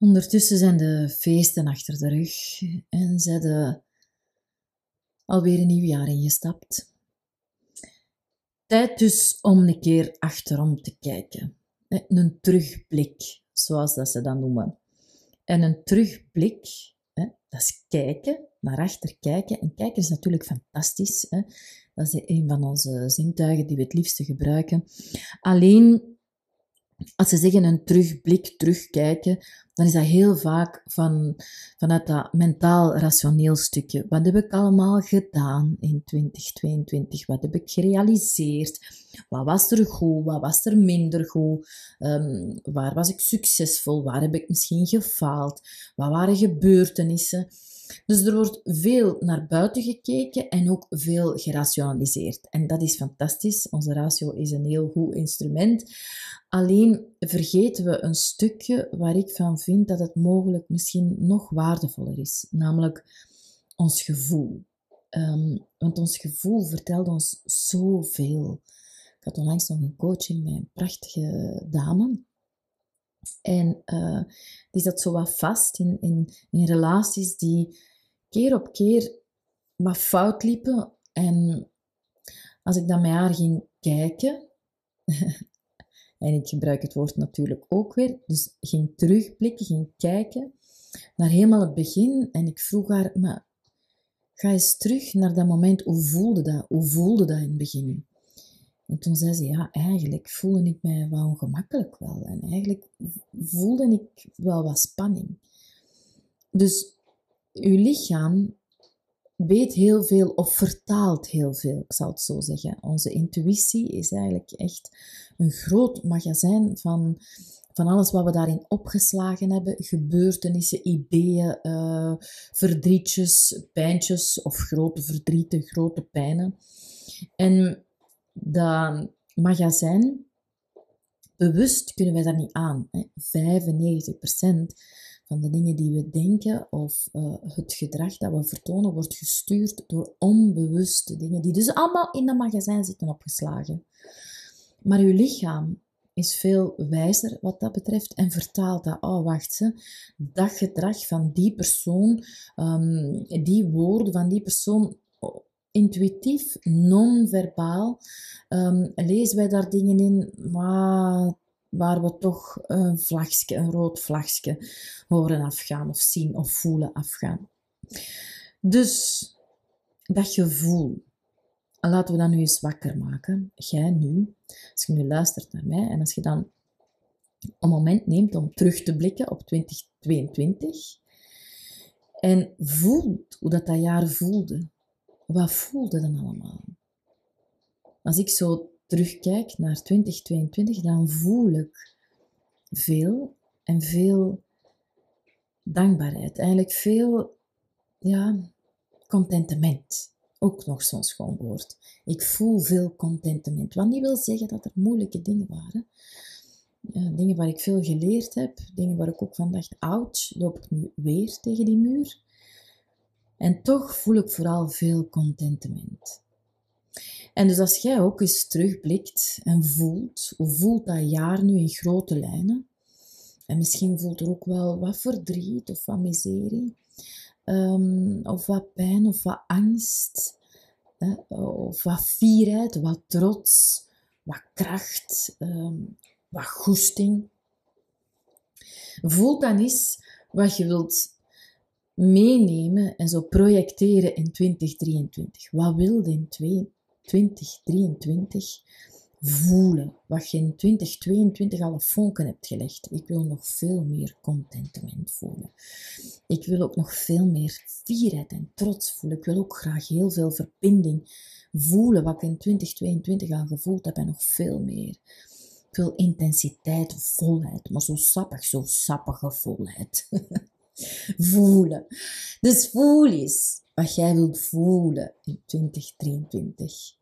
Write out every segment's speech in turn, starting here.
Ondertussen zijn de feesten achter de rug en zijn de alweer een nieuw jaar ingestapt. Tijd dus om een keer achterom te kijken. Een terugblik, zoals dat ze dat noemen. En een terugblik, dat is kijken, naar achter kijken. En kijken is natuurlijk fantastisch. Dat is een van onze zintuigen die we het liefste gebruiken. Alleen als ze zeggen een terugblik, terugkijken, dan is dat heel vaak van, vanuit dat mentaal-rationeel stukje. Wat heb ik allemaal gedaan in 2022? Wat heb ik gerealiseerd? Wat was er goed? Wat was er minder goed? Um, waar was ik succesvol? Waar heb ik misschien gefaald? Wat waren gebeurtenissen? Dus er wordt veel naar buiten gekeken en ook veel gerationaliseerd. En dat is fantastisch. Onze ratio is een heel goed instrument. Alleen vergeten we een stukje waar ik van vind dat het mogelijk misschien nog waardevoller is, namelijk ons gevoel. Um, want ons gevoel vertelt ons zoveel. Ik had onlangs nog een coaching met een prachtige dame. En uh, die zat zo wat vast in, in, in relaties die keer op keer wat fout liepen. En als ik dan met haar ging kijken, en ik gebruik het woord natuurlijk ook weer, dus ging terugblikken, ging kijken naar helemaal het begin. En ik vroeg haar, maar ga eens terug naar dat moment, hoe voelde dat? Hoe voelde dat in het begin? En toen zei ze, ja, eigenlijk voelde ik mij wel ongemakkelijk wel. En eigenlijk voelde ik wel wat spanning. Dus uw lichaam weet heel veel of vertaalt heel veel, ik zal het zo zeggen. Onze intuïtie is eigenlijk echt een groot magazijn van, van alles wat we daarin opgeslagen hebben. Gebeurtenissen, ideeën, uh, verdrietjes, pijntjes of grote verdrieten, grote pijnen. En dat magazijn, bewust kunnen wij daar niet aan. Hè. 95% van de dingen die we denken of uh, het gedrag dat we vertonen wordt gestuurd door onbewuste dingen, die dus allemaal in dat magazijn zitten opgeslagen. Maar uw lichaam is veel wijzer wat dat betreft en vertaalt dat. Oh, wacht, ze, dat gedrag van die persoon, um, die woorden van die persoon, intuïtief, non-verbaal, um, lezen wij daar dingen in, waar we toch een vlagje, een rood vlagje horen afgaan of zien of voelen afgaan. Dus dat gevoel, laten we dat nu eens wakker maken. Jij nu, als je nu luistert naar mij en als je dan een moment neemt om terug te blikken op 2022 en voelt hoe dat, dat jaar voelde. Wat voelde dan allemaal? Als ik zo terugkijk naar 2022, dan voel ik veel en veel dankbaarheid. Eigenlijk veel ja, contentement. Ook nog zo'n schoon woord. Ik voel veel contentement. Wat niet wil zeggen dat er moeilijke dingen waren. dingen waar ik veel geleerd heb. Dingen waar ik ook van dacht, ouch, loop ik nu weer tegen die muur. En toch voel ik vooral veel contentement. En dus als jij ook eens terugblikt en voelt, hoe voelt dat jaar nu in grote lijnen? En misschien voelt er ook wel wat verdriet of wat miserie, um, of wat pijn of wat angst, hè, of wat fierheid, wat trots, wat kracht, um, wat goesting. Voel dan eens wat je wilt meenemen en zo projecteren in 2023. Wat wilde in 2023 voelen? Wat je in 2022 alle vonken hebt gelegd. Ik wil nog veel meer contentement voelen. Ik wil ook nog veel meer fierheid en trots voelen. Ik wil ook graag heel veel verbinding voelen wat ik in 2022 al gevoeld heb en nog veel meer. Ik wil intensiteit, volheid, maar zo sappig, zo sappige volheid. voelen. Dus voel eens wat jij wilt voelen in 2023.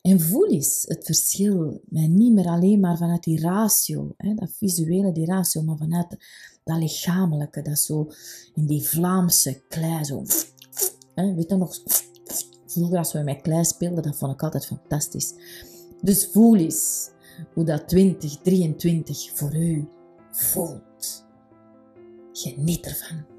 En voel eens het verschil, met niet meer alleen maar vanuit die ratio, hè, dat visuele, die ratio, maar vanuit dat lichamelijke, dat zo in die Vlaamse klei, zo, hè, weet je nog, vroeger als we met klei speelden, dat vond ik altijd fantastisch. Dus voel eens hoe dat 2023 voor u voelt. Geniet ervan.